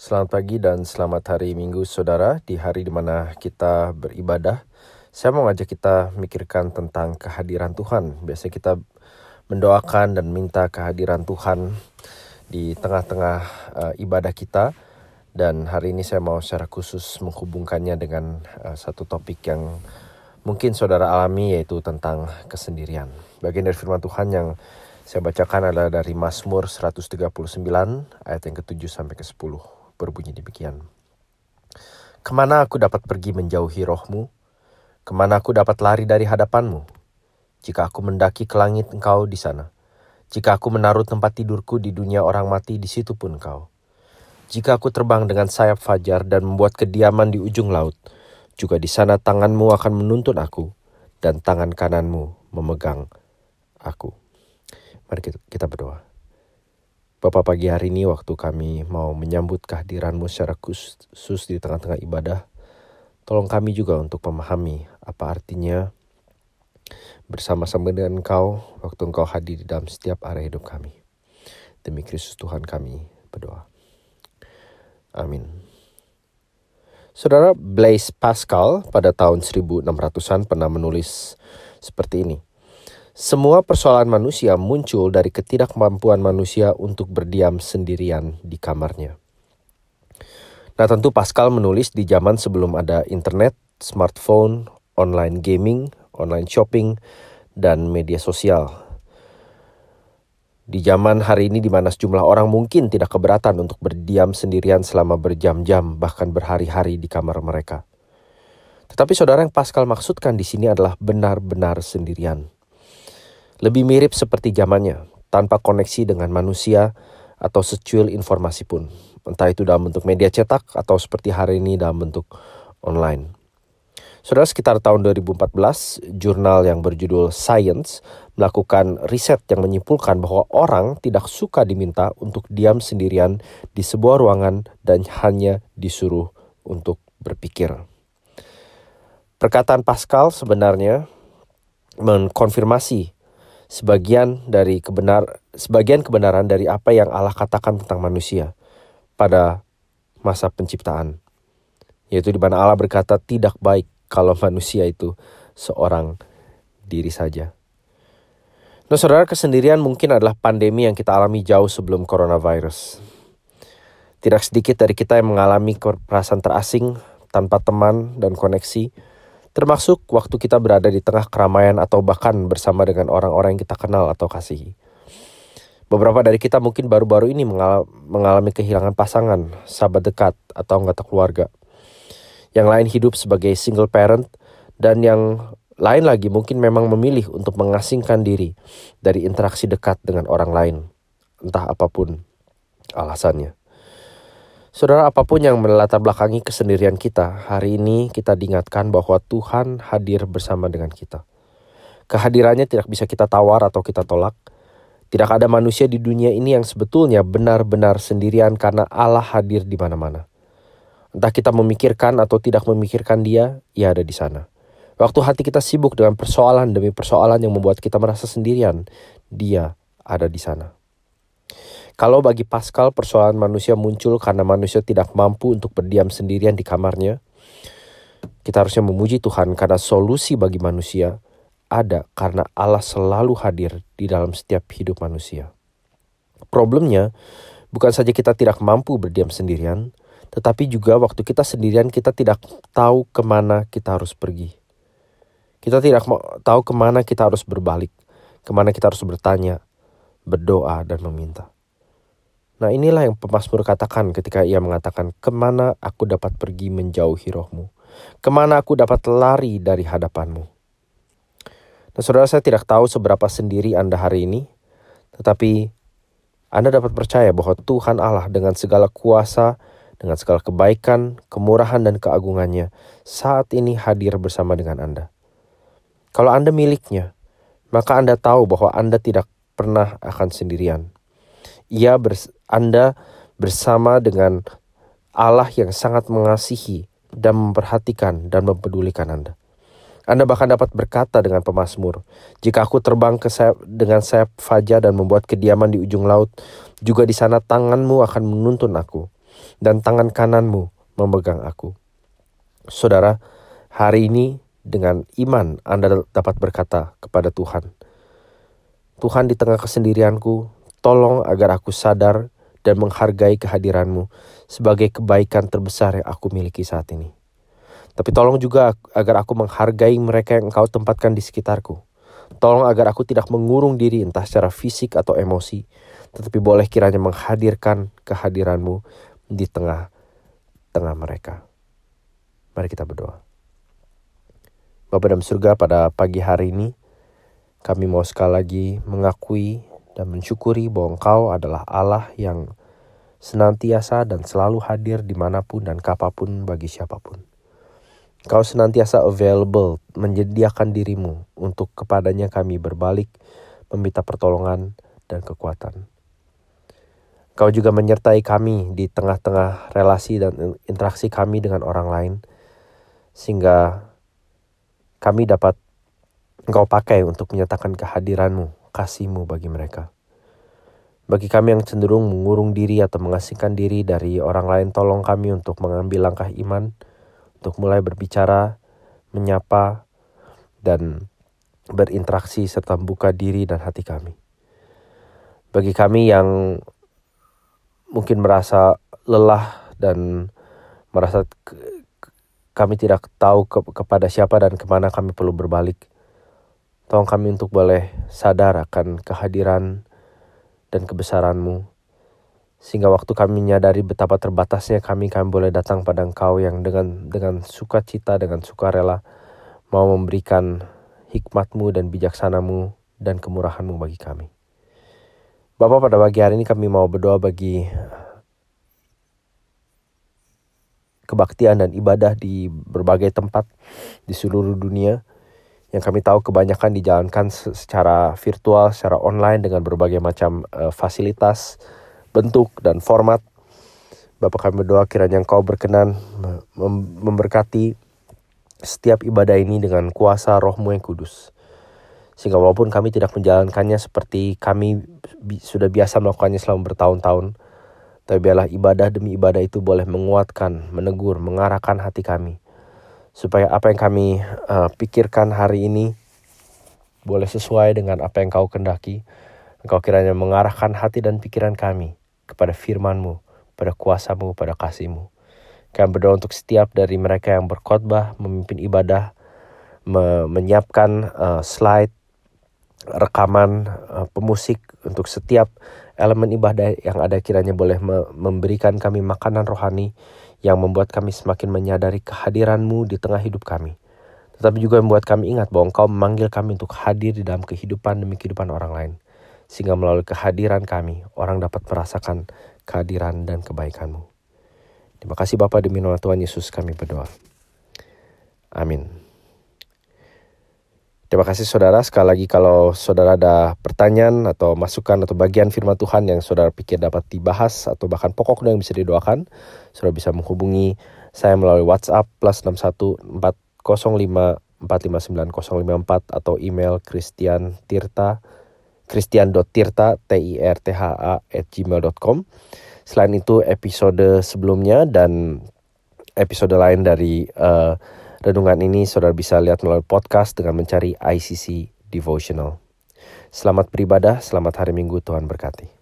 Selamat pagi dan selamat hari Minggu saudara di hari di mana kita beribadah. Saya mau ngajak kita mikirkan tentang kehadiran Tuhan. Biasanya kita mendoakan dan minta kehadiran Tuhan di tengah-tengah uh, ibadah kita. Dan hari ini saya mau secara khusus menghubungkannya dengan uh, satu topik yang mungkin saudara alami yaitu tentang kesendirian. Bagian dari firman Tuhan yang saya bacakan adalah dari Mazmur 139 ayat yang ke-7 sampai ke-10 berbunyi demikian. Ke mana aku dapat pergi menjauhi rohmu? Ke mana aku dapat lari dari hadapanmu? Jika aku mendaki ke langit engkau di sana. Jika aku menaruh tempat tidurku di dunia orang mati di situ pun engkau. Jika aku terbang dengan sayap fajar dan membuat kediaman di ujung laut, juga di sana tanganmu akan menuntun aku, dan tangan kananmu memegang aku. Mari kita, berdoa. Bapak pagi hari ini waktu kami mau menyambut kehadiranmu secara khusus di tengah-tengah ibadah, tolong kami juga untuk memahami apa artinya bersama-sama dengan Engkau waktu Engkau hadir di dalam setiap area hidup kami. Demi Kristus Tuhan kami berdoa. Amin. Saudara Blaise Pascal pada tahun 1600-an pernah menulis seperti ini. Semua persoalan manusia muncul dari ketidakmampuan manusia untuk berdiam sendirian di kamarnya. Nah tentu Pascal menulis di zaman sebelum ada internet, smartphone, online gaming, online shopping, dan media sosial. Di zaman hari ini di mana sejumlah orang mungkin tidak keberatan untuk berdiam sendirian selama berjam-jam bahkan berhari-hari di kamar mereka. Tetapi saudara yang Pascal maksudkan di sini adalah benar-benar sendirian. Lebih mirip seperti zamannya, tanpa koneksi dengan manusia atau secuil informasi pun. Entah itu dalam bentuk media cetak atau seperti hari ini dalam bentuk online. Saudara sekitar tahun 2014, jurnal yang berjudul Science melakukan riset yang menyimpulkan bahwa orang tidak suka diminta untuk diam sendirian di sebuah ruangan dan hanya disuruh untuk berpikir. Perkataan Pascal sebenarnya mengkonfirmasi sebagian dari kebenar sebagian kebenaran dari apa yang Allah katakan tentang manusia pada masa penciptaan. Yaitu di mana Allah berkata tidak baik kalau manusia itu seorang diri saja. Nah saudara kesendirian mungkin adalah pandemi yang kita alami jauh sebelum coronavirus. Tidak sedikit dari kita yang mengalami perasaan terasing tanpa teman dan koneksi, termasuk waktu kita berada di tengah keramaian atau bahkan bersama dengan orang-orang yang kita kenal atau kasihi. Beberapa dari kita mungkin baru-baru ini mengalami kehilangan pasangan, sahabat dekat, atau anggota keluarga yang lain hidup sebagai single parent, dan yang lain lagi mungkin memang memilih untuk mengasingkan diri dari interaksi dekat dengan orang lain, entah apa pun alasannya. Saudara, apa pun yang melatar belakangi kesendirian kita, hari ini kita diingatkan bahwa Tuhan hadir bersama dengan kita. Kehadirannya tidak bisa kita tawar atau kita tolak. Tidak ada manusia di dunia ini yang sebetulnya benar-benar sendirian karena Allah hadir di mana-mana. Entah kita memikirkan atau tidak memikirkan dia, ia ada di sana. Waktu hati kita sibuk dengan persoalan demi persoalan yang membuat kita merasa sendirian, dia ada di sana. Kalau bagi Pascal persoalan manusia muncul karena manusia tidak mampu untuk berdiam sendirian di kamarnya, kita harusnya memuji Tuhan karena solusi bagi manusia ada karena Allah selalu hadir di dalam setiap hidup manusia. Problemnya bukan saja kita tidak mampu berdiam sendirian, tetapi juga waktu kita sendirian kita tidak tahu ke mana kita harus pergi. Kita tidak tahu ke mana kita harus berbalik, ke mana kita harus bertanya, berdoa, dan meminta. Nah inilah yang pemazmur katakan ketika ia mengatakan, ke mana aku dapat pergi menjauhi rohmu? Ke mana aku dapat lari dari hadapanmu? Nah saudara saya tidak tahu seberapa sendiri Anda hari ini, tetapi Anda dapat percaya bahwa Tuhan Allah dengan segala kuasa dengan segala kebaikan, kemurahan, dan keagungannya saat ini hadir bersama dengan Anda. Kalau Anda miliknya, maka Anda tahu bahwa Anda tidak pernah akan sendirian. Ia bers Anda bersama dengan Allah yang sangat mengasihi dan memperhatikan dan mempedulikan Anda. Anda bahkan dapat berkata dengan pemazmur, "Jika aku terbang ke sayap, dengan sayap fajar dan membuat kediaman di ujung laut, juga di sana tanganmu akan menuntun aku, dan tangan kananmu memegang aku. Saudara, hari ini dengan iman Anda dapat berkata kepada Tuhan, Tuhan di tengah kesendirianku, tolong agar aku sadar dan menghargai kehadiranmu sebagai kebaikan terbesar yang aku miliki saat ini. Tapi tolong juga agar aku menghargai mereka yang engkau tempatkan di sekitarku. Tolong agar aku tidak mengurung diri entah secara fisik atau emosi, tetapi boleh kiranya menghadirkan kehadiranmu di tengah-tengah mereka. Mari kita berdoa. Bapak dalam surga pada pagi hari ini, kami mau sekali lagi mengakui dan mensyukuri bahwa Engkau adalah Allah yang senantiasa dan selalu hadir di mana pun dan kapan pun bagi siapa pun. Engkau senantiasa available, menyediakan dirimu untuk kepadanya kami berbalik, meminta pertolongan dan kekuatan. Kau juga menyertai kami di tengah-tengah relasi dan interaksi kami dengan orang lain, sehingga kami dapat engkau pakai untuk menyatakan kehadiranmu, kasihmu bagi mereka. Bagi kami yang cenderung mengurung diri atau mengasingkan diri dari orang lain, tolong kami untuk mengambil langkah iman, untuk mulai berbicara, menyapa, dan berinteraksi serta membuka diri dan hati kami. Bagi kami yang mungkin merasa lelah dan merasa kami tidak tahu ke, kepada siapa dan ke mana kami perlu berbalik. Tolong kami untuk boleh sadar akan kehadiran dan kebesaranmu. Sehingga waktu kami menyadari betapa terbatasnya kami, kami boleh datang pada engkau yang dengan dengan sukacita, dengan sukarela mau memberikan hikmatmu dan bijaksanamu dan kemurahanmu bagi kami. Bapak pada pagi hari ini kami mau berdoa bagi kebaktian dan ibadah di berbagai tempat di seluruh dunia yang kami tahu kebanyakan dijalankan secara virtual, secara online dengan berbagai macam uh, fasilitas, bentuk dan format. Bapak kami berdoa kiranya Engkau berkenan mem memberkati setiap ibadah ini dengan kuasa rohmu yang kudus. Sehingga walaupun kami tidak menjalankannya seperti kami bi sudah biasa melakukannya selama bertahun-tahun, tapi biarlah ibadah demi ibadah itu boleh menguatkan, menegur, mengarahkan hati kami. Supaya apa yang kami uh, pikirkan hari ini boleh sesuai dengan apa yang kau kendaki. Engkau kiranya mengarahkan hati dan pikiran kami kepada firmanmu, pada kuasamu, pada kasihmu. Kami berdoa untuk setiap dari mereka yang berkhotbah, memimpin ibadah, me menyiapkan uh, slide, rekaman, uh, pemusik untuk setiap elemen ibadah yang ada kiranya boleh memberikan kami makanan rohani yang membuat kami semakin menyadari kehadiranmu di tengah hidup kami. Tetapi juga membuat kami ingat bahwa engkau memanggil kami untuk hadir di dalam kehidupan demi kehidupan orang lain. Sehingga melalui kehadiran kami, orang dapat merasakan kehadiran dan kebaikanmu. Terima kasih Bapak demi nama Tuhan Yesus kami berdoa. Amin. Terima kasih saudara. Sekali lagi kalau saudara ada pertanyaan atau masukan atau bagian firman Tuhan yang saudara pikir dapat dibahas atau bahkan pokok yang bisa didoakan, saudara bisa menghubungi saya melalui WhatsApp plus 61405459054 atau email Christian Tirta christian.tirta t i r t h a at gmail.com. Selain itu episode sebelumnya dan episode lain dari uh, Renungan ini saudara bisa lihat melalui podcast dengan mencari ICC Devotional. Selamat beribadah, selamat hari Minggu, Tuhan berkati.